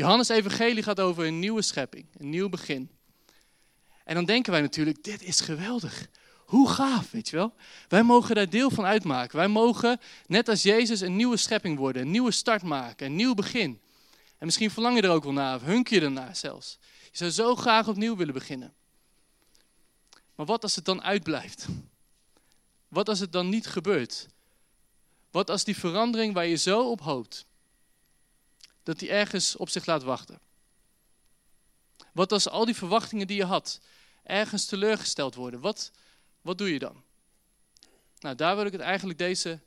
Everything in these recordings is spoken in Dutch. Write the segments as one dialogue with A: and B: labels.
A: Johannes Evangelie gaat over een nieuwe schepping, een nieuw begin. En dan denken wij natuurlijk, dit is geweldig. Hoe gaaf, weet je wel? Wij mogen daar deel van uitmaken. Wij mogen, net als Jezus, een nieuwe schepping worden, een nieuwe start maken, een nieuw begin. En misschien verlang je er ook wel naar, of hunk je ernaar zelfs. Je zou zo graag opnieuw willen beginnen. Maar wat als het dan uitblijft? Wat als het dan niet gebeurt? Wat als die verandering waar je zo op hoopt, dat die ergens op zich laat wachten? Wat als al die verwachtingen die je had, ergens teleurgesteld worden? Wat, wat doe je dan? Nou, daar wil ik het eigenlijk deze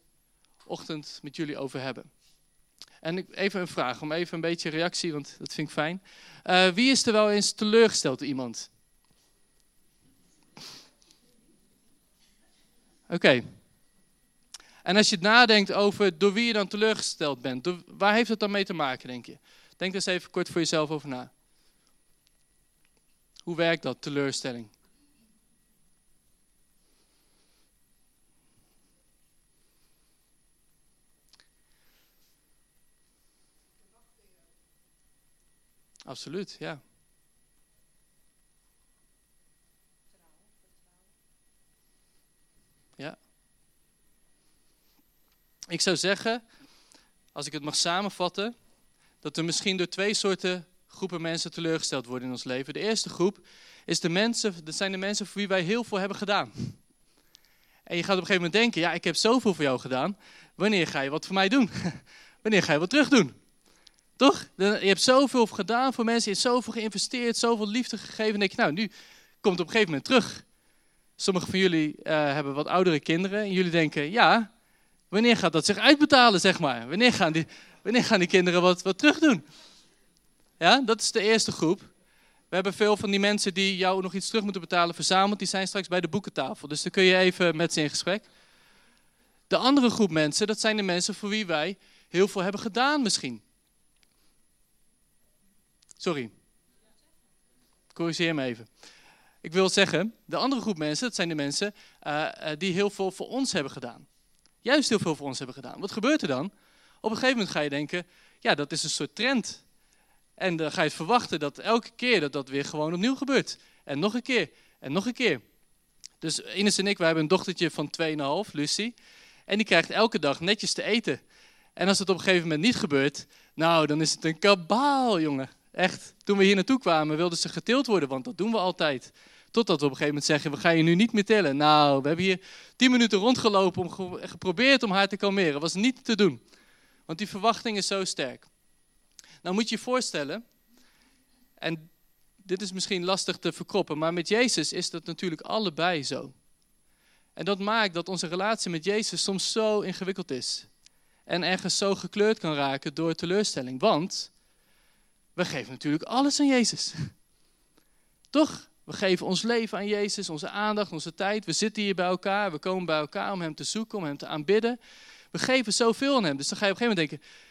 A: ochtend met jullie over hebben. En even een vraag, om even een beetje reactie, want dat vind ik fijn. Uh, wie is er wel eens teleurgesteld iemand? Oké. En als je nadenkt over door wie je dan teleurgesteld bent, waar heeft het dan mee te maken, denk je? Denk eens even kort voor jezelf over na. Hoe werkt dat, teleurstelling? Absoluut. Ja. Ik zou zeggen, als ik het mag samenvatten, dat er misschien door twee soorten groepen mensen teleurgesteld worden in ons leven. De eerste groep is de mensen, dat zijn de mensen voor wie wij heel veel hebben gedaan. En je gaat op een gegeven moment denken, ja, ik heb zoveel voor jou gedaan. Wanneer ga je wat voor mij doen? Wanneer ga je wat terug doen? Toch? Je hebt zoveel gedaan voor mensen, je hebt zoveel geïnvesteerd, zoveel liefde gegeven. En denk je, nou, nu komt het op een gegeven moment terug. Sommigen van jullie uh, hebben wat oudere kinderen en jullie denken, ja, wanneer gaat dat zich uitbetalen, zeg maar? Wanneer gaan die, wanneer gaan die kinderen wat, wat terug doen? Ja, dat is de eerste groep. We hebben veel van die mensen die jou nog iets terug moeten betalen verzameld. Die zijn straks bij de boekentafel. Dus dan kun je even met ze in gesprek. De andere groep mensen, dat zijn de mensen voor wie wij heel veel hebben gedaan misschien. Sorry. Corrigeer me even. Ik wil zeggen, de andere groep mensen, dat zijn de mensen uh, die heel veel voor ons hebben gedaan. Juist heel veel voor ons hebben gedaan. Wat gebeurt er dan? Op een gegeven moment ga je denken, ja, dat is een soort trend. En dan ga je verwachten dat elke keer dat dat weer gewoon opnieuw gebeurt. En nog een keer, en nog een keer. Dus Ines en ik, we hebben een dochtertje van 2,5, Lucy. En die krijgt elke dag netjes te eten. En als het op een gegeven moment niet gebeurt, nou, dan is het een kabaal, jongen. Echt, toen we hier naartoe kwamen wilden ze getild worden, want dat doen we altijd. Totdat we op een gegeven moment zeggen, we gaan je nu niet meer tillen. Nou, we hebben hier tien minuten rondgelopen om geprobeerd om haar te kalmeren. Was niet te doen. Want die verwachting is zo sterk. Nou moet je je voorstellen, en dit is misschien lastig te verkroppen, maar met Jezus is dat natuurlijk allebei zo. En dat maakt dat onze relatie met Jezus soms zo ingewikkeld is. En ergens zo gekleurd kan raken door teleurstelling. Want we geven natuurlijk alles aan Jezus. Toch? We geven ons leven aan Jezus, onze aandacht, onze tijd. We zitten hier bij elkaar, we komen bij elkaar om Hem te zoeken, om Hem te aanbidden. We geven zoveel aan Hem. Dus dan ga je op een gegeven moment denken,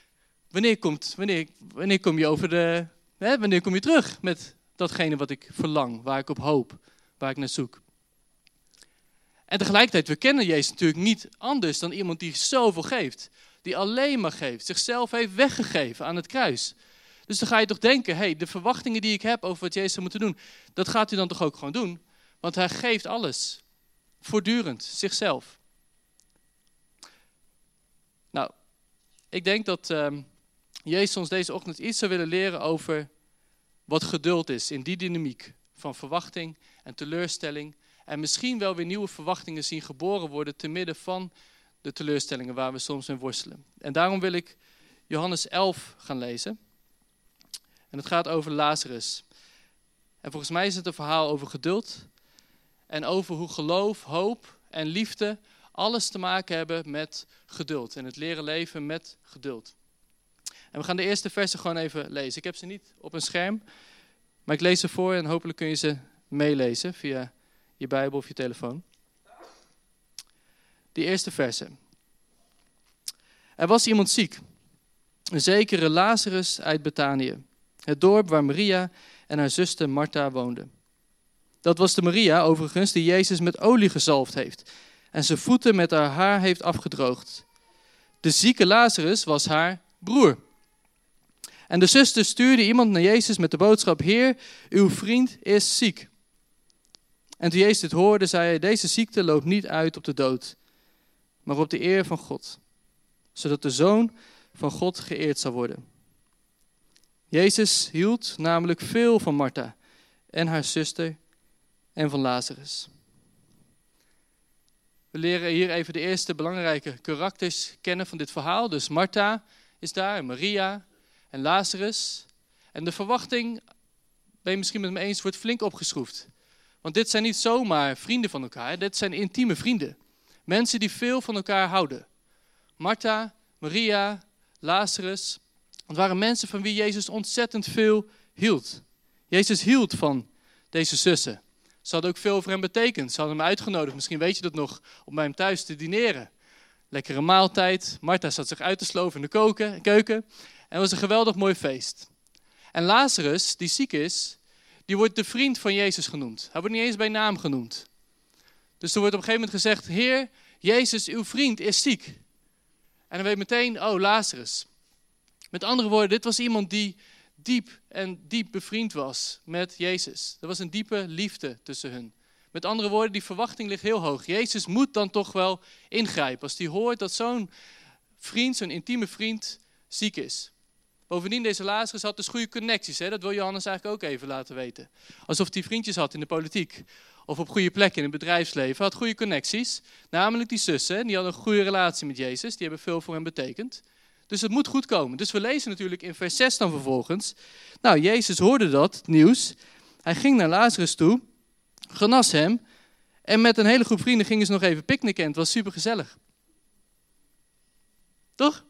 A: wanneer, komt, wanneer, wanneer kom je over de... Hè, wanneer kom je terug met datgene wat ik verlang, waar ik op hoop, waar ik naar zoek? En tegelijkertijd, we kennen Jezus natuurlijk niet anders dan iemand die zoveel geeft. Die alleen maar geeft, zichzelf heeft weggegeven aan het kruis. Dus dan ga je toch denken, hey, de verwachtingen die ik heb over wat Jezus zou moeten doen, dat gaat hij dan toch ook gewoon doen? Want hij geeft alles. Voortdurend, zichzelf. Nou, ik denk dat uh, Jezus ons deze ochtend iets zou willen leren over wat geduld is in die dynamiek van verwachting en teleurstelling. En misschien wel weer nieuwe verwachtingen zien geboren worden te midden van de teleurstellingen waar we soms in worstelen. En daarom wil ik Johannes 11 gaan lezen. En het gaat over Lazarus. En volgens mij is het een verhaal over geduld. En over hoe geloof, hoop en liefde alles te maken hebben met geduld. En het leren leven met geduld. En we gaan de eerste versen gewoon even lezen. Ik heb ze niet op een scherm, maar ik lees ze voor en hopelijk kun je ze meelezen via je Bijbel of je telefoon. Die eerste versen. Er was iemand ziek, een zekere Lazarus uit Betanië het dorp waar Maria en haar zuster Martha woonden. Dat was de Maria, overigens, die Jezus met olie gezalfd heeft en zijn voeten met haar haar heeft afgedroogd. De zieke Lazarus was haar broer. En de zuster stuurde iemand naar Jezus met de boodschap: Heer, uw vriend is ziek. En toen Jezus dit hoorde, zei hij: Deze ziekte loopt niet uit op de dood, maar op de eer van God, zodat de zoon van God geëerd zal worden. Jezus hield namelijk veel van Martha en haar zuster en van Lazarus. We leren hier even de eerste belangrijke karakters kennen van dit verhaal. Dus Martha is daar, Maria en Lazarus. En de verwachting, ben je misschien met me eens, wordt flink opgeschroefd. Want dit zijn niet zomaar vrienden van elkaar, dit zijn intieme vrienden. Mensen die veel van elkaar houden. Martha, Maria, Lazarus. Het waren mensen van wie Jezus ontzettend veel hield. Jezus hield van deze zussen. Ze hadden ook veel voor hem betekend. Ze hadden hem uitgenodigd, misschien weet je dat nog, om bij hem thuis te dineren. Lekkere maaltijd. Martha zat zich uit te sloven in de koken, keuken. En het was een geweldig mooi feest. En Lazarus, die ziek is, die wordt de vriend van Jezus genoemd. Hij wordt niet eens bij naam genoemd. Dus er wordt op een gegeven moment gezegd, Heer, Jezus, uw vriend is ziek. En dan weet meteen, oh, Lazarus. Met andere woorden, dit was iemand die diep en diep bevriend was met Jezus. Er was een diepe liefde tussen hun. Met andere woorden, die verwachting ligt heel hoog. Jezus moet dan toch wel ingrijpen als hij hoort dat zo'n vriend, zo'n intieme vriend, ziek is. Bovendien, deze Lazarus had dus goede connecties. Hè? Dat wil Johannes eigenlijk ook even laten weten. Alsof hij vriendjes had in de politiek. Of op goede plekken in het bedrijfsleven. Had goede connecties. Namelijk die zussen. Die hadden een goede relatie met Jezus. Die hebben veel voor hem betekend. Dus het moet goed komen. Dus we lezen natuurlijk in vers 6 dan vervolgens. Nou, Jezus hoorde dat nieuws. Hij ging naar Lazarus toe, genas hem. En met een hele groep vrienden gingen ze nog even picknicken. het was super gezellig. Toch?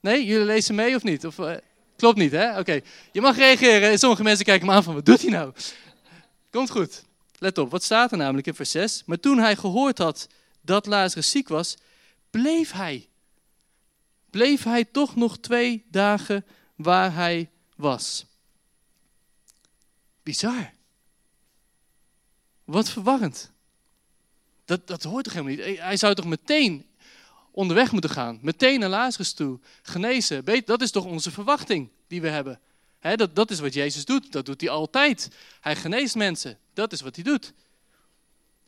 A: Nee, jullie lezen mee of niet? Of, uh, klopt niet, hè? Oké. Je mag reageren. Sommige mensen kijken me aan van, wat doet hij nou? Komt goed. Let op, wat staat er namelijk in vers 6? Maar toen hij gehoord had dat Lazarus ziek was, bleef hij bleef hij toch nog twee dagen waar hij was. Bizar. Wat verwarrend. Dat, dat hoort toch helemaal niet? Hij zou toch meteen onderweg moeten gaan. Meteen naar Lazarus toe. Genezen. Dat is toch onze verwachting die we hebben. dat, dat is wat Jezus doet. Dat doet hij altijd. Hij geneest mensen. Dat is wat hij doet.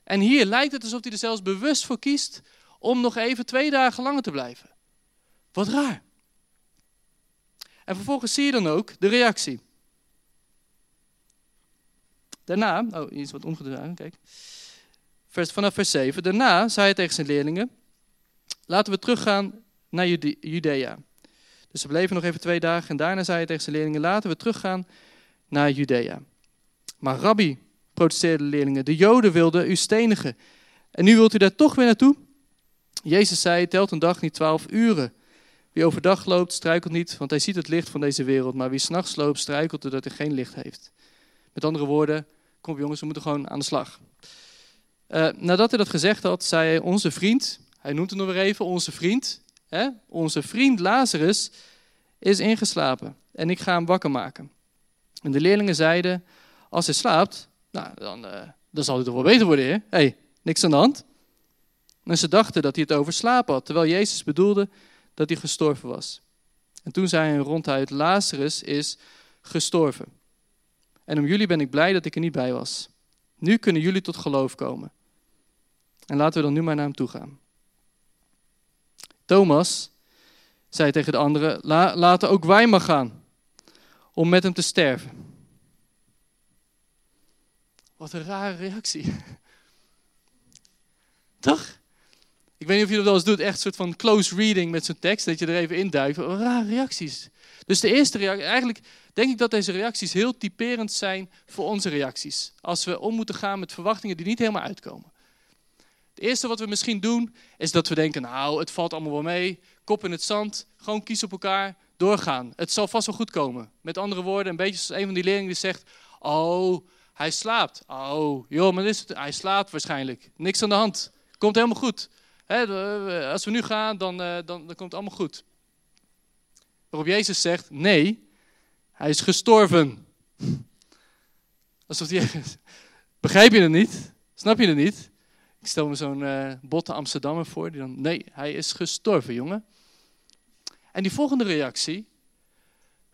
A: En hier lijkt het alsof hij er zelfs bewust voor kiest om nog even twee dagen langer te blijven. Wat raar. En vervolgens zie je dan ook de reactie. Daarna, oh, hier is wat omgedraaid, kijk. Vers, vanaf vers 7. Daarna zei hij tegen zijn leerlingen: Laten we teruggaan naar Judea. Dus ze bleven nog even twee dagen en daarna zei hij tegen zijn leerlingen: Laten we teruggaan naar Judea. Maar Rabbi, protesteerden de leerlingen, de Joden wilden u stenigen. En nu wilt u daar toch weer naartoe? Jezus zei: Telt een dag niet twaalf uren. Wie overdag loopt, struikelt niet, want hij ziet het licht van deze wereld. Maar wie s'nachts loopt, struikelt doordat hij geen licht heeft. Met andere woorden, kom jongens, we moeten gewoon aan de slag. Uh, nadat hij dat gezegd had, zei hij, onze vriend, hij noemt het nog weer even, onze vriend, hè, onze vriend Lazarus is ingeslapen en ik ga hem wakker maken. En de leerlingen zeiden, als hij slaapt, nou, dan, uh, dan zal hij toch wel beter worden, hè? hey, niks aan de hand. En ze dachten dat hij het over slapen had, terwijl Jezus bedoelde dat hij gestorven was. En toen zei hij ronduit, Lazarus is gestorven. En om jullie ben ik blij dat ik er niet bij was. Nu kunnen jullie tot geloof komen. En laten we dan nu maar naar hem toe gaan. Thomas zei tegen de anderen, La, laten ook wij maar gaan om met hem te sterven. Wat een rare reactie. Toch? Ik weet niet of je dat wel eens doet, echt een soort van close reading met zo'n tekst, dat je er even induikt. Rare reacties. Dus de eerste reactie, eigenlijk denk ik dat deze reacties heel typerend zijn voor onze reacties. Als we om moeten gaan met verwachtingen die niet helemaal uitkomen. Het eerste wat we misschien doen, is dat we denken, nou, het valt allemaal wel mee. Kop in het zand, gewoon kies op elkaar, doorgaan. Het zal vast wel goed komen. Met andere woorden, een beetje zoals een van die leerlingen die zegt, oh, hij slaapt. Oh, joh, maar is hij slaapt waarschijnlijk. Niks aan de hand. Komt helemaal goed als we nu gaan, dan, uh, dan, dan komt het allemaal goed. Waarop Jezus zegt, nee, hij is gestorven. Alsof hij, begrijp je het niet? Snap je het niet? Ik stel me zo'n uh, botte Amsterdammer voor, die dan, nee, hij is gestorven, jongen. En die volgende reactie,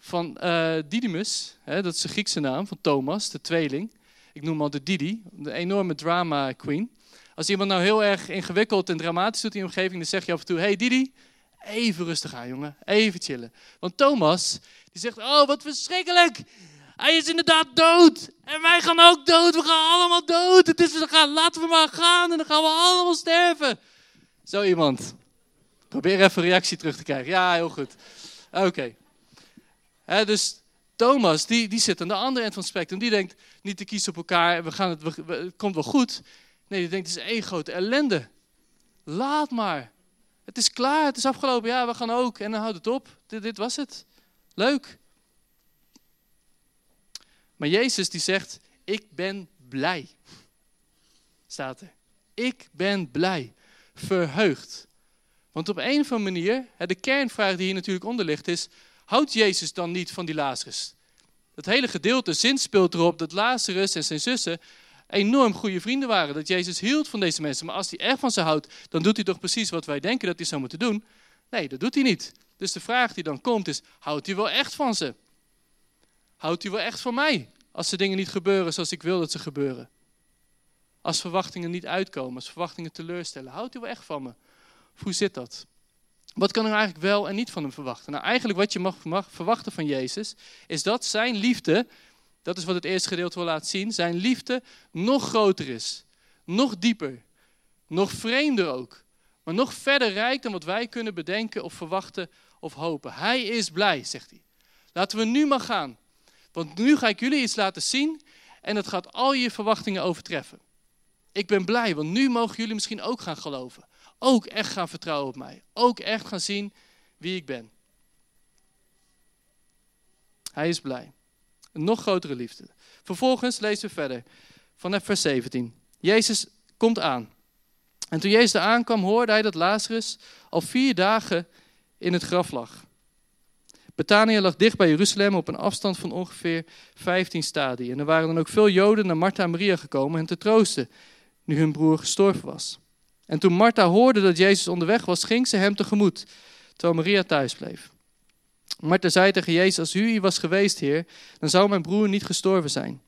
A: van uh, Didymus, hè, dat is de Griekse naam van Thomas, de tweeling. Ik noem hem altijd Didi, de enorme drama queen. Als iemand nou heel erg ingewikkeld en dramatisch doet in je omgeving, dan zeg je af en toe: Hey Didi, even rustig aan, jongen, even chillen. Want Thomas, die zegt: Oh, wat verschrikkelijk! Hij is inderdaad dood. En wij gaan ook dood. We gaan allemaal dood. Het is, gaan, laten we maar gaan en dan gaan we allemaal sterven. Zo iemand. Probeer even een reactie terug te krijgen. Ja, heel goed. Oké. Dus Thomas, die, die zit aan de andere eind van het spectrum. Die denkt niet te kiezen op elkaar. We gaan het, we, het komt wel goed. Nee, die denkt het is één grote ellende. Laat maar. Het is klaar. Het is afgelopen. Ja, we gaan ook. En dan houdt het op. Dit, dit was het. Leuk. Maar Jezus die zegt, ik ben blij. Staat er. Ik ben blij. Verheugd. Want op een of andere manier, de kernvraag die hier natuurlijk onder ligt is, houdt Jezus dan niet van die Lazarus? Dat hele gedeelte zin speelt erop dat Lazarus en zijn zussen enorm goede vrienden waren. Dat Jezus hield van deze mensen. Maar als hij echt van ze houdt, dan doet hij toch precies wat wij denken dat hij zou moeten doen? Nee, dat doet hij niet. Dus de vraag die dan komt is, houdt hij wel echt van ze? Houdt hij wel echt van mij? Als de dingen niet gebeuren zoals ik wil dat ze gebeuren. Als verwachtingen niet uitkomen, als verwachtingen teleurstellen. Houdt hij wel echt van me? Hoe zit dat? Wat kan ik eigenlijk wel en niet van hem verwachten? Nou, eigenlijk wat je mag, mag verwachten van Jezus, is dat zijn liefde, dat is wat het eerste gedeelte wil laten zien, zijn liefde nog groter is. Nog dieper. Nog vreemder ook. Maar nog verder rijk dan wat wij kunnen bedenken of verwachten of hopen. Hij is blij, zegt hij. Laten we nu maar gaan. Want nu ga ik jullie iets laten zien en dat gaat al je verwachtingen overtreffen. Ik ben blij, want nu mogen jullie misschien ook gaan geloven. Ook echt gaan vertrouwen op mij. Ook echt gaan zien wie ik ben. Hij is blij. Een nog grotere liefde. Vervolgens lezen we verder vanaf vers 17. Jezus komt aan. En toen Jezus aankwam, hoorde hij dat Lazarus al vier dagen in het graf lag. Betania lag dicht bij Jeruzalem op een afstand van ongeveer 15 stadien. En er waren dan ook veel Joden naar Martha en Maria gekomen hen te troosten, nu hun broer gestorven was. En toen Martha hoorde dat Jezus onderweg was, ging ze hem tegemoet, terwijl Maria thuis bleef. Martha zei tegen Jezus, als u hier was geweest, Heer, dan zou mijn broer niet gestorven zijn.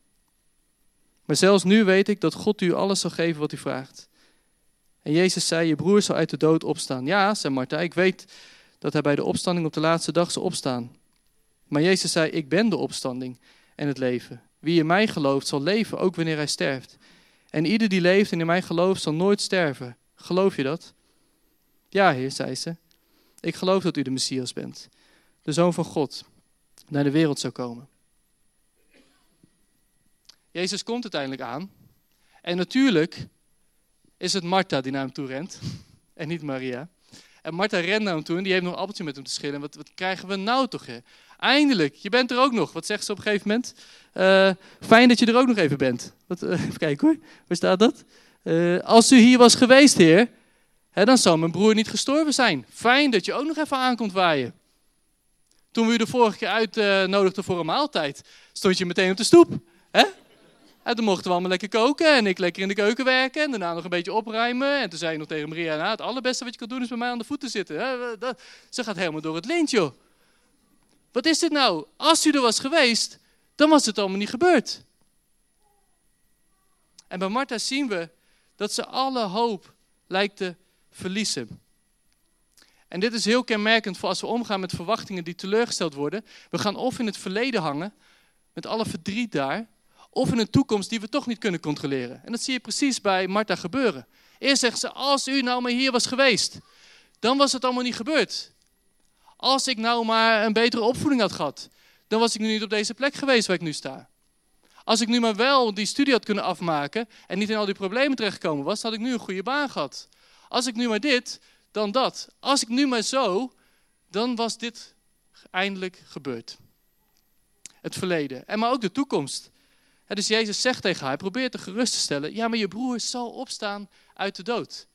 A: Maar zelfs nu weet ik dat God u alles zal geven wat u vraagt. En Jezus zei, je broer zal uit de dood opstaan. Ja, zei Martha, ik weet dat hij bij de opstanding op de laatste dag zal opstaan. Maar Jezus zei, ik ben de opstanding en het leven. Wie in mij gelooft zal leven, ook wanneer hij sterft. En ieder die leeft en in mij gelooft zal nooit sterven. Geloof je dat? Ja, heer, zei ze. Ik geloof dat u de Messias bent, de Zoon van God, naar de wereld zou komen. Jezus komt uiteindelijk aan. En natuurlijk is het Martha die naar hem toe rent en niet Maria. En Martha rent naar hem toe en die heeft nog een appeltje met hem te schillen. Wat, wat krijgen we nou toch? Hè? Eindelijk, je bent er ook nog. Wat zegt ze op een gegeven moment? Uh, fijn dat je er ook nog even bent. Wat, uh, even kijken hoor, waar staat dat? Uh, als u hier was geweest, heer, hè, dan zou mijn broer niet gestorven zijn. Fijn dat je ook nog even aankomt waaien. Toen we u de vorige keer uitnodigden voor een maaltijd, stond je meteen op de stoep. Hè? En toen mochten we allemaal lekker koken en ik lekker in de keuken werken en daarna nog een beetje opruimen. En toen zei ik nog tegen Maria, nou, het allerbeste wat je kan doen is bij mij aan de voeten zitten. Ze gaat helemaal door het lint, joh. Wat is dit nou? Als u er was geweest, dan was het allemaal niet gebeurd. En bij Martha zien we dat ze alle hoop lijkt te verliezen. En dit is heel kenmerkend voor als we omgaan met verwachtingen die teleurgesteld worden. We gaan of in het verleden hangen, met alle verdriet daar, of in een toekomst die we toch niet kunnen controleren. En dat zie je precies bij Martha gebeuren. Eerst zegt ze, als u nou maar hier was geweest, dan was het allemaal niet gebeurd. Als ik nou maar een betere opvoeding had gehad, dan was ik nu niet op deze plek geweest waar ik nu sta. Als ik nu maar wel die studie had kunnen afmaken en niet in al die problemen terechtgekomen was, had ik nu een goede baan gehad. Als ik nu maar dit, dan dat. Als ik nu maar zo, dan was dit eindelijk gebeurd. Het verleden. En maar ook de toekomst dus Jezus zegt tegen haar, probeert te gerust te stellen, ja, maar je broer zal opstaan uit de dood.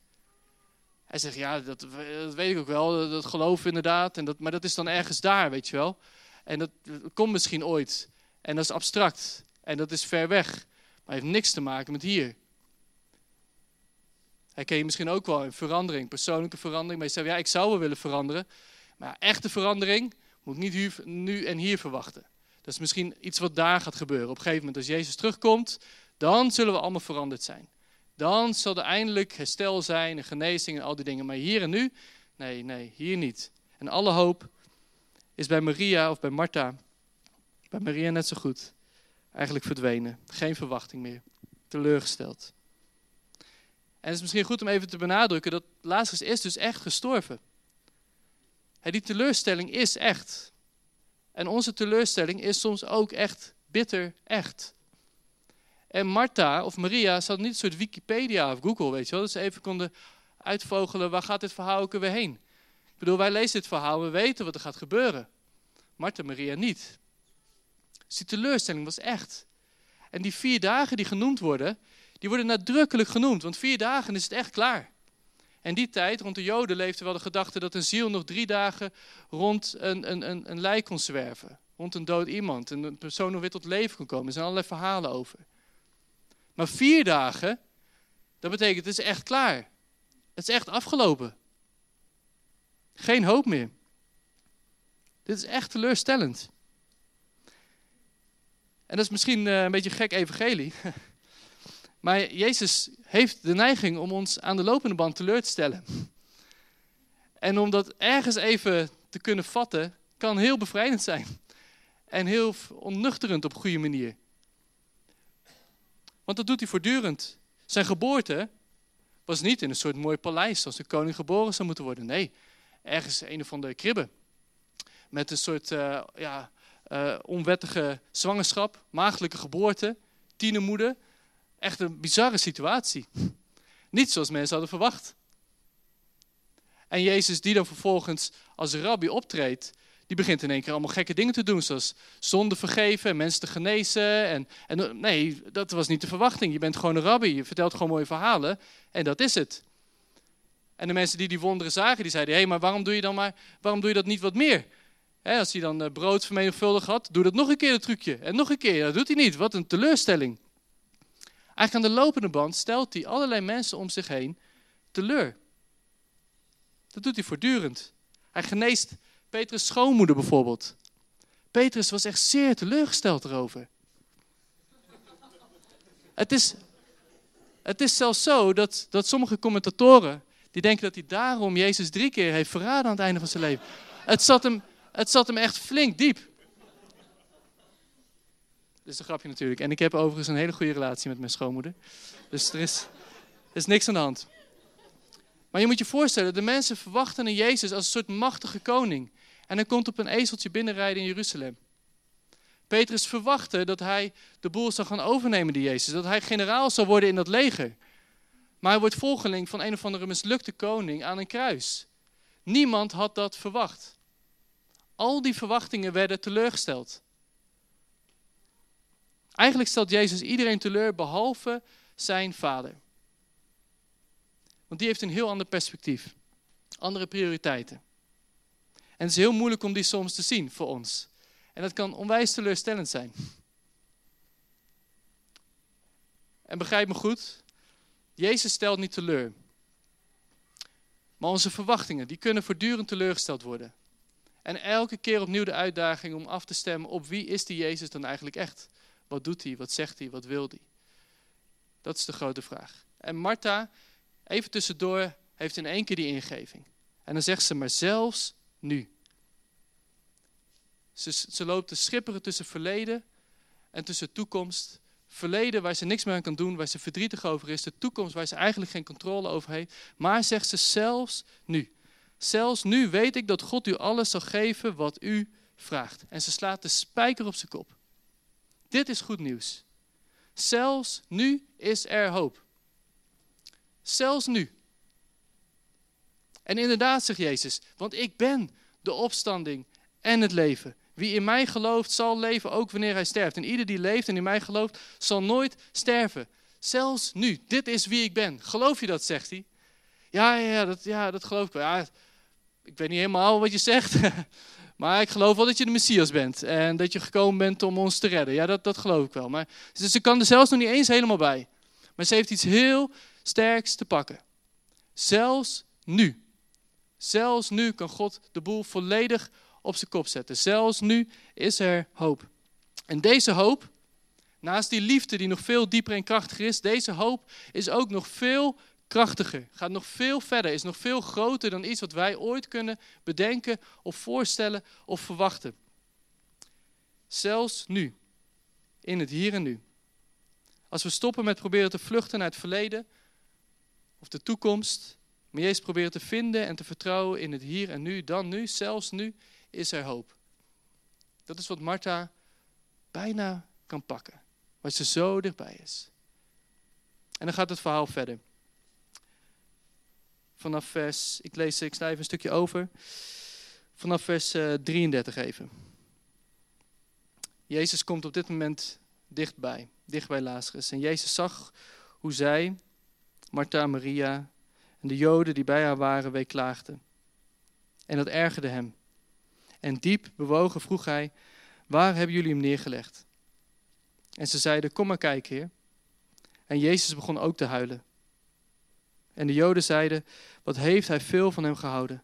A: Hij zegt, ja, dat, dat weet ik ook wel, dat geloof inderdaad, en dat, maar dat is dan ergens daar, weet je wel. En dat, komt misschien ooit, en dat is abstract, en dat is ver weg, maar heeft niks te maken met hier. Hij ken je misschien ook wel een verandering, persoonlijke verandering, maar je zegt, ja, ik zou wel willen veranderen, maar echte verandering Moet niet nu en hier verwachten. Dat is misschien iets wat daar gaat gebeuren. Op een gegeven moment als Jezus terugkomt, dan zullen we allemaal veranderd zijn. Dan zal er eindelijk herstel zijn en genezing en al die dingen. Maar hier en nu, nee, nee, hier niet. En alle hoop is bij Maria of bij Martha, bij Maria net zo goed, eigenlijk verdwenen. Geen verwachting meer. Teleurgesteld. En het is misschien goed om even te benadrukken dat Lazarus is dus echt gestorven. Die teleurstelling is echt. En onze teleurstelling is soms ook echt bitter echt. En Martha of Maria zat niet een soort Wikipedia of Google, weet je wel. Dat ze even konden uitvogelen, waar gaat dit verhaal ook weer heen? Ik bedoel, wij lezen dit verhaal, we weten wat er gaat gebeuren. Martha en Maria niet. Dus die teleurstelling was echt. En die vier dagen die genoemd worden, die worden nadrukkelijk genoemd. Want vier dagen is het echt klaar. En die tijd, rond de Joden, leefde wel de gedachte dat een ziel nog drie dagen rond een, een, een, een lijk kon zwerven. Rond een dood iemand. En een persoon nog weer tot leven kon komen. Er zijn allerlei verhalen over. Maar vier dagen, dat betekent het is echt klaar. Het is echt afgelopen. Geen hoop meer. Dit is echt teleurstellend. En dat is misschien eh, een beetje gek evangelie. Maar Jezus heeft de neiging om ons aan de lopende band teleur te stellen. En om dat ergens even te kunnen vatten, kan heel bevrijdend zijn. En heel onnuchterend op een goede manier. Want dat doet hij voortdurend. Zijn geboorte was niet in een soort mooi paleis zoals de koning geboren zou moeten worden. Nee, ergens een of andere kribbe. Met een soort uh, ja, uh, onwettige zwangerschap, maagdelijke geboorte, tienermoeder. Echt een bizarre situatie. Niet zoals mensen hadden verwacht. En Jezus die dan vervolgens als rabbi optreedt, die begint in één keer allemaal gekke dingen te doen. Zoals zonde vergeven, mensen te genezen. En, en, nee, dat was niet de verwachting. Je bent gewoon een rabbi, je vertelt gewoon mooie verhalen. En dat is het. En de mensen die die wonderen zagen, die zeiden... hé, hey, maar waarom doe je dan maar, waarom doe je dat niet wat meer? Als hij dan eh, brood vermenigvuldigd had, doe dat nog een keer het trucje. En nog een keer, dat doet hij niet. Wat een teleurstelling. Eigenlijk aan de lopende band stelt hij allerlei mensen om zich heen teleur. Dat doet hij voortdurend. Hij geneest Petrus' schoonmoeder bijvoorbeeld. Petrus was echt zeer teleurgesteld erover. Het is, het is zelfs zo dat, dat sommige commentatoren, die denken dat hij daarom Jezus drie keer heeft verraden aan het einde van zijn leven. Het zat hem, het zat hem echt flink diep. Dat is een grapje natuurlijk. En ik heb overigens een hele goede relatie met mijn schoonmoeder. Dus er is, er is niks aan de hand. Maar je moet je voorstellen, de mensen verwachten een Jezus als een soort machtige koning. En hij komt op een ezeltje binnenrijden in Jeruzalem. Petrus verwachtte dat hij de boel zou gaan overnemen, die Jezus. Dat hij generaal zou worden in dat leger. Maar hij wordt volgeling van een of andere mislukte koning aan een kruis. Niemand had dat verwacht. Al die verwachtingen werden teleurgesteld. Eigenlijk stelt Jezus iedereen teleur behalve zijn vader. Want die heeft een heel ander perspectief, andere prioriteiten. En het is heel moeilijk om die soms te zien voor ons. En dat kan onwijs teleurstellend zijn. En begrijp me goed, Jezus stelt niet teleur. Maar onze verwachtingen, die kunnen voortdurend teleurgesteld worden. En elke keer opnieuw de uitdaging om af te stemmen op wie is die Jezus dan eigenlijk echt? Wat doet hij? Wat zegt hij? Wat wil hij? Dat is de grote vraag. En Martha, even tussendoor, heeft in één keer die ingeving. En dan zegt ze, maar zelfs nu. Ze, ze loopt te schipperen tussen verleden en tussen toekomst. Verleden waar ze niks meer aan kan doen, waar ze verdrietig over is. De toekomst waar ze eigenlijk geen controle over heeft. Maar zegt ze zelfs nu. Zelfs nu weet ik dat God u alles zal geven wat u vraagt. En ze slaat de spijker op zijn kop. Dit is goed nieuws. Zelfs nu is er hoop. Zelfs nu. En inderdaad, zegt Jezus, want ik ben de opstanding en het leven. Wie in mij gelooft, zal leven ook wanneer hij sterft. En ieder die leeft en in mij gelooft, zal nooit sterven. Zelfs nu. Dit is wie ik ben. Geloof je dat, zegt hij. Ja, ja, dat, ja, dat geloof ik wel. Ja, ik weet niet helemaal wat je zegt. Maar ik geloof wel dat je de Messias bent. En dat je gekomen bent om ons te redden. Ja, dat, dat geloof ik wel. Maar, dus ze kan er zelfs nog niet eens helemaal bij. Maar ze heeft iets heel sterks te pakken. Zelfs nu. Zelfs nu kan God de boel volledig op zijn kop zetten. Zelfs nu is er hoop. En deze hoop, naast die liefde die nog veel dieper en krachtiger is, deze hoop is ook nog veel krachtiger. Gaat nog veel verder, is nog veel groter dan iets wat wij ooit kunnen bedenken of voorstellen of verwachten. Zelfs nu, in het hier en nu. Als we stoppen met proberen te vluchten naar het verleden of de toekomst, maar Jezus proberen te vinden en te vertrouwen in het hier en nu, dan nu, zelfs nu, is er hoop. Dat is wat Martha bijna kan pakken, waar ze zo dichtbij is. En dan gaat het verhaal verder. Vanaf vers, ik lees, ik sla even een stukje over. Vanaf vers 33 eh, even. Jezus komt op dit moment dichtbij, dicht bij Lazarus. En Jezus zag hoe zij, Martha, Maria en de Joden die bij haar waren, weeklaagden. En dat ergerde hem. En diep bewogen vroeg hij, waar hebben jullie hem neergelegd? En ze zeiden, kom maar kijken, heer. En Jezus begon ook te huilen. En de Joden zeiden, wat heeft hij veel van hem gehouden?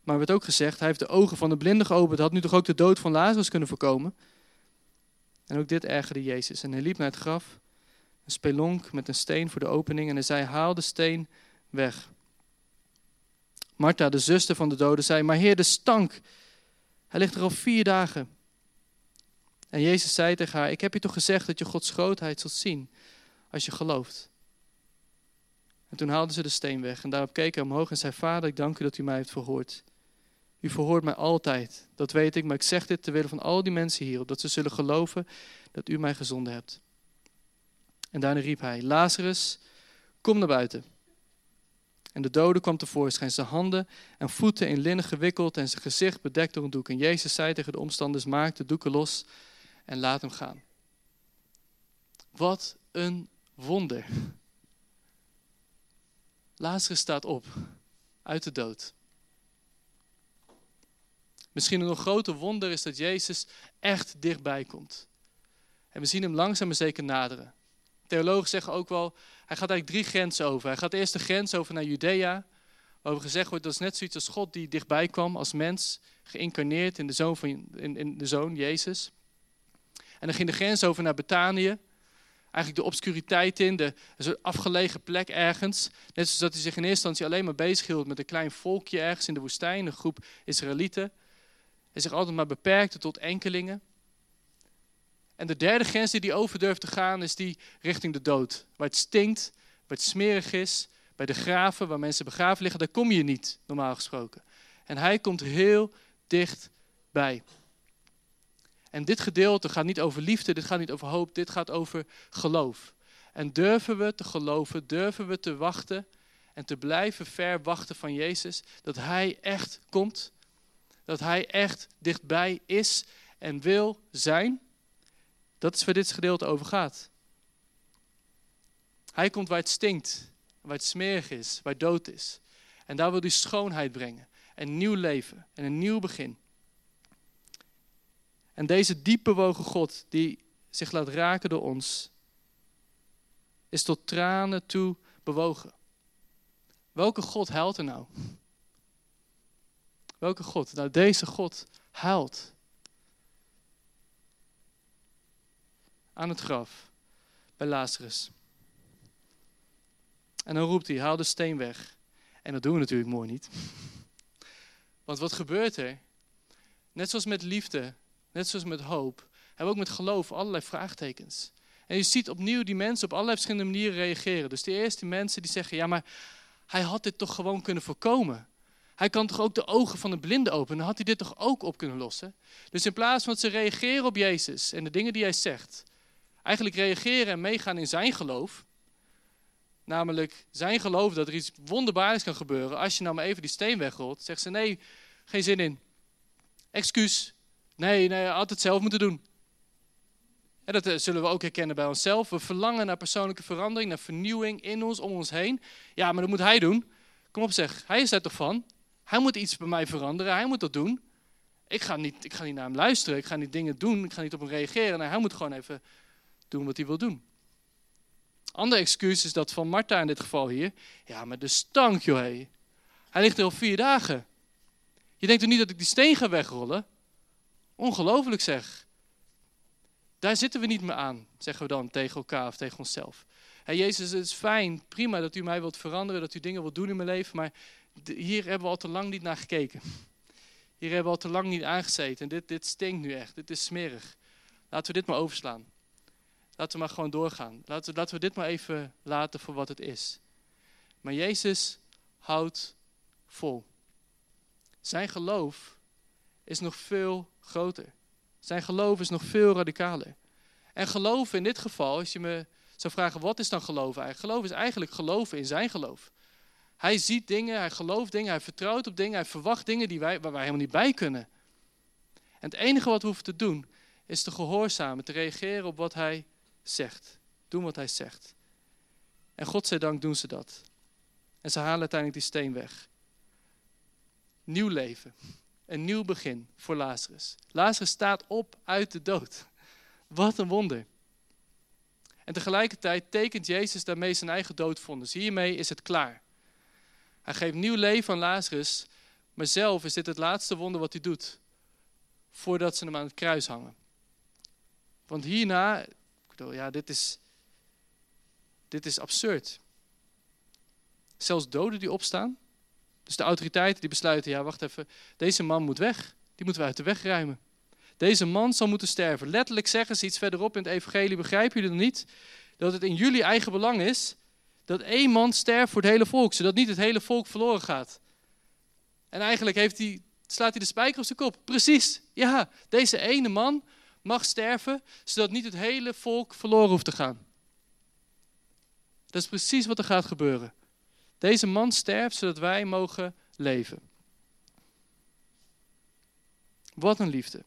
A: Maar er werd ook gezegd, hij heeft de ogen van de blinden geopend. Had nu toch ook de dood van Lazarus kunnen voorkomen? En ook dit ergerde Jezus. En hij liep naar het graf, een spelonk met een steen voor de opening. En hij zei, haal de steen weg. Martha, de zuster van de doden, zei, maar heer, de stank. Hij ligt er al vier dagen. En Jezus zei tegen haar, ik heb je toch gezegd dat je Gods grootheid zult zien als je gelooft. En toen haalde ze de steen weg en daarop keek hij omhoog en zei, vader, ik dank u dat u mij heeft verhoord. U verhoort mij altijd, dat weet ik, maar ik zeg dit ter wille van al die mensen hier, opdat ze zullen geloven dat u mij gezonden hebt. En daarna riep hij, Lazarus, kom naar buiten. En de dode kwam tevoorschijn, zijn handen en voeten in linnen gewikkeld en zijn gezicht bedekt door een doek. En Jezus zei tegen de omstanders, maak de doeken los en laat hem gaan. Wat een wonder. Lazarus staat op uit de dood. Misschien een nog groter wonder is dat Jezus echt dichtbij komt. En we zien hem langzaam maar zeker naderen. Theologen zeggen ook wel, hij gaat eigenlijk drie grenzen over. Hij gaat eerst de grens over naar Judea, waarover gezegd wordt dat is net zoiets als God die dichtbij kwam als mens, geïncarneerd in de zoon, van, in, in de zoon Jezus. En dan ging de grens over naar Betanië, eigenlijk de obscuriteit in, de, soort afgelegen plek ergens. Net zoals dat hij zich in eerste instantie alleen maar bezig hield met een klein volkje ergens in de woestijn, een groep Israëlieten. Hij zich altijd maar beperkte tot enkelingen. En de derde grens die hij over durft te gaan is die richting de dood. Waar het stinkt, waar het smerig is, bij de graven waar mensen begraven liggen, daar kom je niet, normaal gesproken. En hij komt heel dichtbij. En dit gedeelte gaat niet over liefde, dit gaat niet over hoop, dit gaat over geloof. En durven we te geloven, durven we te wachten en te blijven ver wachten van Jezus, dat Hij echt komt, dat Hij echt dichtbij is en wil zijn. Dat is waar dit gedeelte over gaat. Hij komt waar het stinkt, waar het smerig is, waar dood is. En daar wil hij schoonheid brengen, een nieuw leven en een nieuw begin. En deze diep bewogen God, die zich laat raken door ons, is tot tranen toe bewogen. Welke God huilt er nou? Welke God? Nou, deze God huilt. Aan het graf bij Lazarus. En dan roept hij: haal de steen weg. En dat doen we natuurlijk mooi niet. Want wat gebeurt er? Net zoals met liefde Net zoals met hoop. Hebben we ook met geloof allerlei vraagtekens. En je ziet opnieuw die mensen op allerlei verschillende manieren reageren. Dus de eerste mensen die zeggen, ja maar hij had dit toch gewoon kunnen voorkomen. Hij kan toch ook de ogen van de blinde openen. Dan had hij dit toch ook op kunnen lossen. Dus in plaats van dat ze reageren op Jezus en de dingen die hij zegt. Eigenlijk reageren en meegaan in zijn geloof. Namelijk zijn geloof dat er iets wonderbaarlijks kan gebeuren. Als je nou maar even die steen wegrolt. Zegt ze nee, geen zin in. Excuus, Nee, nee, altijd zelf moeten doen. En dat eh, zullen we ook herkennen bij onszelf. We verlangen naar persoonlijke verandering, naar vernieuwing in ons, om ons heen. Ja, maar dat moet hij doen. Kom op zeg, hij is daar toch van? Hij moet iets bij mij veranderen, hij moet dat doen. Ik ga niet, ik ga niet naar hem luisteren, ik ga niet dingen doen, ik ga niet op hem reageren. Hij moet gewoon even doen wat hij wil doen. Ander excuus is dat van Martha in dit geval hier. Ja, maar de stank, joh. Hij ligt er al vier dagen. Je denkt toch niet dat ik die steen ga wegrollen? Ongelooflijk zeg. Daar zitten we niet meer aan, zeggen we dan tegen elkaar of tegen onszelf. Hey, Jezus, het is fijn, prima dat u mij wilt veranderen, dat u dingen wilt doen in mijn leven, maar hier hebben we al te lang niet naar gekeken. Hier hebben we al te lang niet aangezeten. En dit, dit stinkt nu echt, dit is smerig. Laten we dit maar overslaan. Laten we maar gewoon doorgaan. Laten laten we dit maar even laten voor wat het is. Maar Jezus houdt vol. Zijn geloof is nog veel groter. Zijn geloof is nog veel radicaler. En geloven in dit geval, als je me zou vragen, wat is dan geloven eigenlijk? Geloof is eigenlijk geloven in zijn geloof. Hij ziet dingen, hij gelooft dingen, hij vertrouwt op dingen, hij verwacht dingen die wij, waar wij helemaal niet bij kunnen. En het enige wat we hoeven te doen, is te gehoorzamen, te reageren op wat hij zegt. Doen wat hij zegt. En God dank doen ze dat. En ze halen uiteindelijk die steen weg. Nieuw leven. Een nieuw begin voor Lazarus. Lazarus staat op uit de dood. Wat een wonder. En tegelijkertijd tekent Jezus daarmee zijn eigen doodvondens. Hiermee is het klaar. Hij geeft nieuw leven aan Lazarus, maar zelf is dit het laatste wonder wat hij doet. Voordat ze hem aan het kruis hangen. Want hierna, ik bedoel, ja, dit is, dit is absurd. Zelfs doden die opstaan. Dus de autoriteiten die besluiten, ja wacht even, deze man moet weg. Die moeten we uit de weg ruimen. Deze man zal moeten sterven. Letterlijk zeggen ze iets verderop in het evangelie, begrijpen jullie dan niet? Dat het in jullie eigen belang is dat één man sterft voor het hele volk, zodat niet het hele volk verloren gaat. En eigenlijk heeft hij, slaat hij de spijker op zijn kop. Precies, ja, deze ene man mag sterven, zodat niet het hele volk verloren hoeft te gaan. Dat is precies wat er gaat gebeuren. Deze man sterft zodat wij mogen leven. Wat een liefde.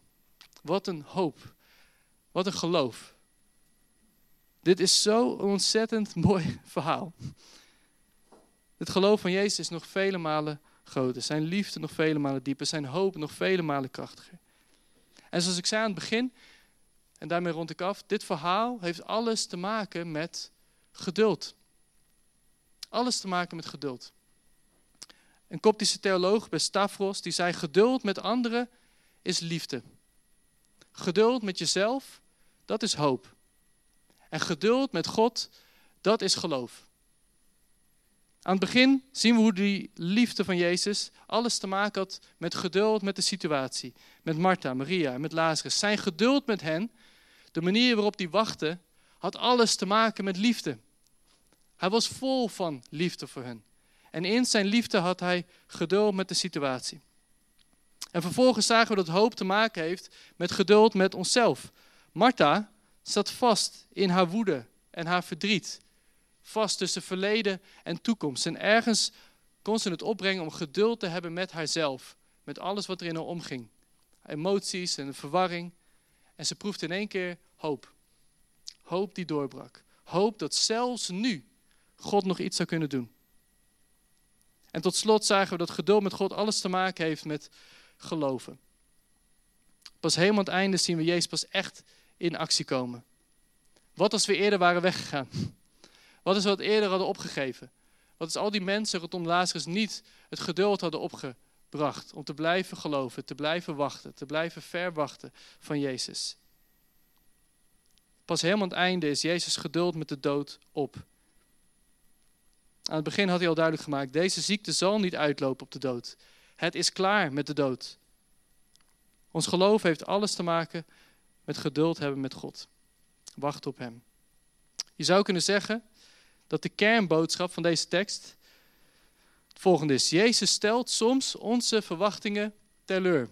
A: Wat een hoop. Wat een geloof. Dit is zo'n ontzettend mooi verhaal. Het geloof van Jezus is nog vele malen groter. Zijn liefde nog vele malen dieper. Zijn hoop nog vele malen krachtiger. En zoals ik zei aan het begin, en daarmee rond ik af, dit verhaal heeft alles te maken met geduld. Alles te maken met geduld. Een koptische theoloog bij Stavros, die zei, geduld met anderen is liefde. Geduld met jezelf, dat is hoop. En geduld met God, dat is geloof. Aan het begin zien we hoe die liefde van Jezus alles te maken had met geduld met de situatie. Met Martha, Maria en met Lazarus. Zijn geduld met hen, de manier waarop die wachten, had alles te maken met liefde. Hij was vol van liefde voor hen. En in zijn liefde had hij geduld met de situatie. En vervolgens zagen we dat hoop te maken heeft met geduld met onszelf. Martha zat vast in haar woede en haar verdriet. Vast tussen verleden en toekomst. En ergens kon ze het opbrengen om geduld te hebben met haarzelf. Met alles wat er in haar omging. Emoties en verwarring. En ze proefde in één keer hoop. Hoop die doorbrak. Hoop dat zelfs nu God nog iets zou kunnen doen. En tot slot zagen we dat geduld met God alles te maken heeft met geloven. Pas helemaal aan het einde zien we Jezus pas echt in actie komen. Wat als we eerder waren weggegaan? Wat als we het eerder hadden opgegeven? Wat als al die mensen rondom Lazarus niet het geduld hadden opgebracht om te blijven geloven, te blijven wachten, te blijven verwachten van Jezus? Pas helemaal aan het einde is Jezus geduld met de dood op. Aan het begin had hij al duidelijk gemaakt, deze ziekte zal niet uitlopen op de dood. Het is klaar met de dood. Ons geloof heeft alles te maken met geduld hebben met God. Wacht op Hem. Je zou kunnen zeggen dat de kernboodschap van deze tekst het volgende is. Jezus stelt soms onze verwachtingen teleur.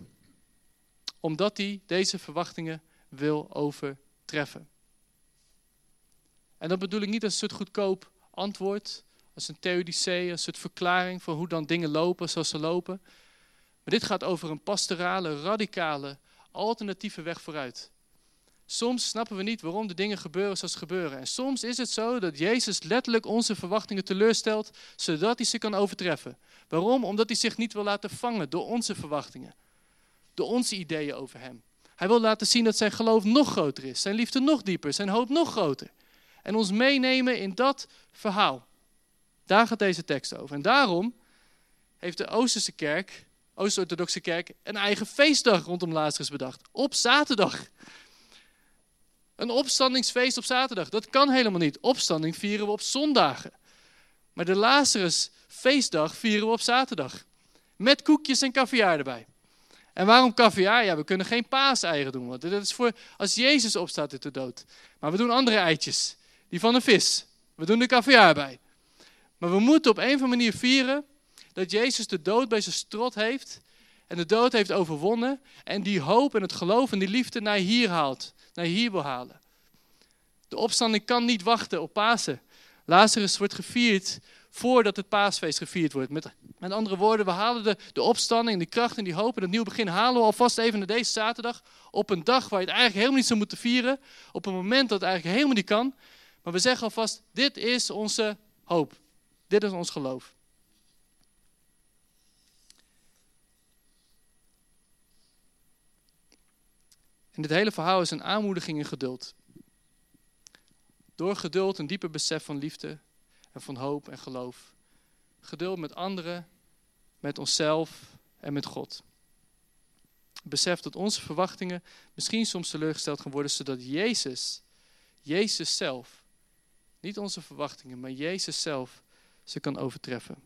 A: Omdat hij deze verwachtingen wil overtreffen. En dat bedoel ik niet als een soort goedkoop antwoord als een theodicee, een soort verklaring van hoe dan dingen lopen zoals ze lopen. Maar dit gaat over een pastorale, radicale, alternatieve weg vooruit. Soms snappen we niet waarom de dingen gebeuren zoals ze gebeuren. En soms is het zo dat Jezus letterlijk onze verwachtingen teleurstelt, zodat hij ze kan overtreffen. Waarom? Omdat hij zich niet wil laten vangen door onze verwachtingen, door onze ideeën over hem. Hij wil laten zien dat zijn geloof nog groter is, zijn liefde nog dieper, zijn hoop nog groter. En ons meenemen in dat verhaal. Daar gaat deze tekst over. En daarom heeft de Oosterse kerk Oost-Orthodoxe Kerk een eigen feestdag rondom Lazarus bedacht. Op zaterdag. Een opstandingsfeest op zaterdag. Dat kan helemaal niet. Opstanding vieren we op zondagen. Maar de Lazarus feestdag vieren we op zaterdag. Met koekjes en caviar erbij. En waarom caviar? Ja, we kunnen geen paaseieren doen. Want dat is voor als Jezus opstaat uit de dood. Maar we doen andere eitjes. Die van een vis. We doen de caviar bij. Maar we moeten op een of andere manier vieren dat Jezus de dood bij zijn strot heeft. En de dood heeft overwonnen. En die hoop en het geloof en die liefde naar hier haalt. Naar hier wil halen. De opstanding kan niet wachten op Pasen. Lazarus wordt gevierd voordat het paasfeest gevierd wordt. Met, met andere woorden, we halen de, de opstanding, de kracht en die hoop en het nieuwe begin halen we alvast even naar deze zaterdag. Op een dag waar je het eigenlijk helemaal niet zou moeten vieren. Op een moment dat het eigenlijk helemaal niet kan. Maar we zeggen alvast, dit is onze hoop. Dit is ons geloof. En dit hele verhaal is een aanmoediging in geduld. Door geduld een dieper besef van liefde en van hoop en geloof. Geduld met anderen, met onszelf en met God. Besef dat onze verwachtingen misschien soms teleurgesteld gaan worden, zodat Jezus, Jezus zelf, niet onze verwachtingen, maar Jezus zelf ze kan overtreffen.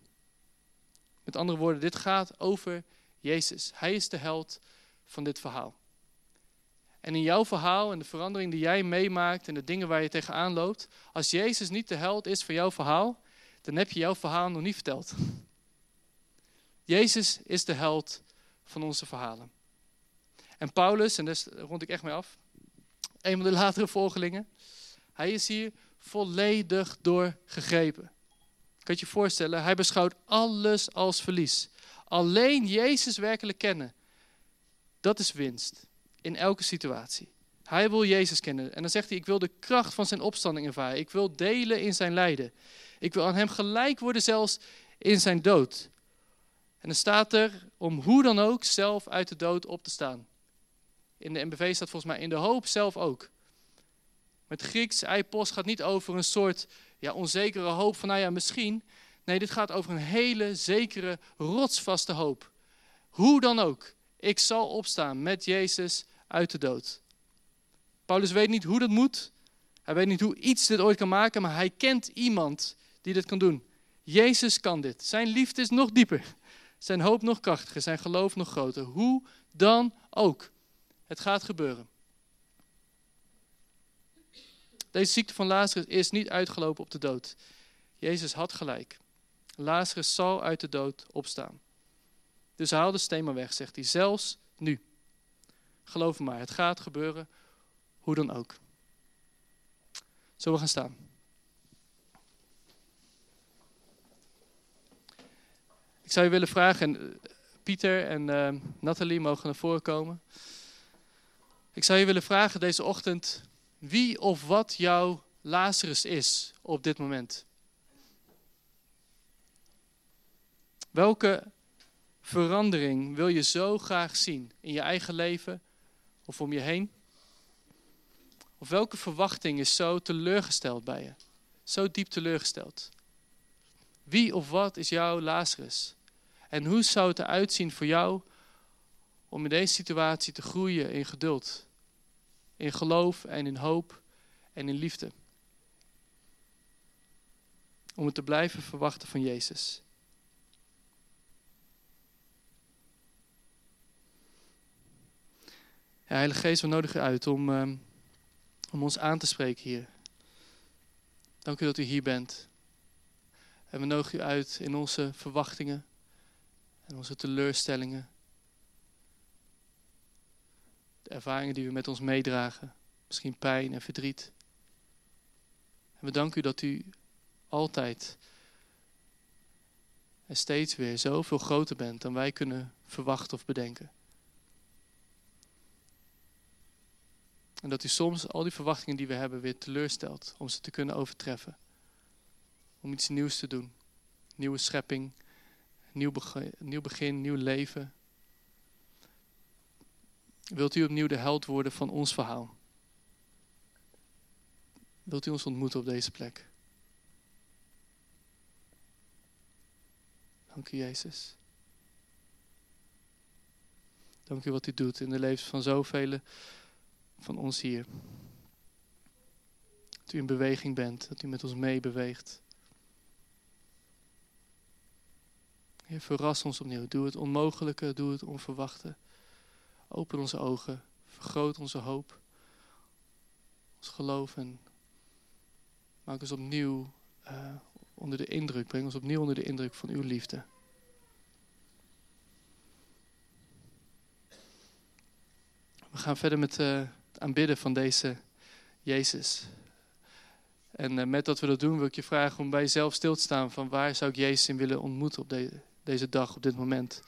A: Met andere woorden, dit gaat over Jezus. Hij is de held van dit verhaal. En in jouw verhaal en de verandering die jij meemaakt en de dingen waar je tegenaan loopt, als Jezus niet de held is van jouw verhaal, dan heb je jouw verhaal nog niet verteld. Jezus is de held van onze verhalen. En Paulus, en daar rond ik echt mee af, een van de latere volgelingen, hij is hier volledig door gegrepen. Kan je je voorstellen, hij beschouwt alles als verlies. Alleen Jezus werkelijk kennen, dat is winst in elke situatie. Hij wil Jezus kennen. En dan zegt hij, ik wil de kracht van zijn opstanding ervaren. Ik wil delen in zijn lijden. Ik wil aan hem gelijk worden zelfs in zijn dood. En dan staat er, om hoe dan ook, zelf uit de dood op te staan. In de MBV staat volgens mij in de hoop zelf ook. Met Grieks, eipos gaat niet over een soort ja, onzekere hoop van, nou ja, misschien. Nee, dit gaat over een hele zekere, rotsvaste hoop. Hoe dan ook. Ik zal opstaan met Jezus uit de dood. Paulus weet niet hoe dat moet. Hij weet niet hoe iets dit ooit kan maken, maar hij kent iemand die dit kan doen. Jezus kan dit. Zijn liefde is nog dieper. Zijn hoop nog krachtiger. Zijn geloof nog groter. Hoe dan ook. Het gaat gebeuren. Deze ziekte van Lazarus is niet uitgelopen op de dood. Jezus had gelijk. Lazarus zal uit de dood opstaan. Dus haal de steen maar weg, zegt hij. Zelfs nu. Geloof me maar, het gaat gebeuren, hoe dan ook. Zullen we gaan staan? Ik zou je willen vragen, en eh, Pieter en uh, Nathalie mogen naar voren komen. Ik zou je willen vragen deze ochtend wie of wat jouw Lazarus is op dit moment. Welke verandering wil je zo graag zien in je eigen leven of om je heen? Of welke verwachting is zo teleurgesteld bij je? Zo diep teleurgesteld? Wie of wat is jouw Lazarus? En hoe zou het eruit zien voor jou om in deze situatie te groeien in geduld, in geloof en in hoop en in liefde? Om het te blijven verwachten van Jezus. Heilige Geest, we nodigen u uit om, ehm, om ons aan te spreken hier. Dank u dat u hier bent. En we nodigen u uit in onze verwachtingen en onze teleurstellingen. De ervaringen die we met ons meedragen. Misschien pijn en verdriet. En we danken u dat u altijd en steeds weer zoveel groter bent dan wij kunnen verwachten of bedenken. En dat u soms al die verwachtingen die we hebben weer teleurstelt om ze te kunnen overtreffen. Om iets nieuws te doen. Nieuwe schepping, nieuw begin, nieuw, begin, nieuw leven. Wilt u opnieuw de held worden van ons verhaal? Wilt u ons ontmoeten op deze plek? Dank u, Jezus. Dank u wat u doet in de levens van zoveel van ons hier. Dat u in beweging bent, dat u met ons meebeweegt. Heer, verras ons opnieuw. Doe het onmogelijke, doe het onverwachte. Open onze ogen, vergroot onze hoop, ons geloof en maak ons opnieuw uh, onder de indruk, breng ons opnieuw onder de indruk van uw liefde. We gaan verder met uh, het aanbidden van deze Jezus. En uh, met dat we dat doen, wil ik je vragen om bij jezelf stil te staan van waar zou ik Jezus in willen ontmoeten op de, deze dag, op dit moment.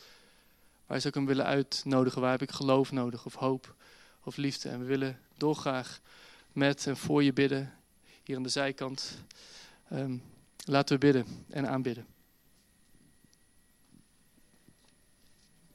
A: Waar zou ik hem willen uitnodigen? Waar heb ik geloof nodig of hoop of liefde? En we willen dolgraag met en voor je bidden, hier aan de zijkant. Um, laten we bidden en aanbidden.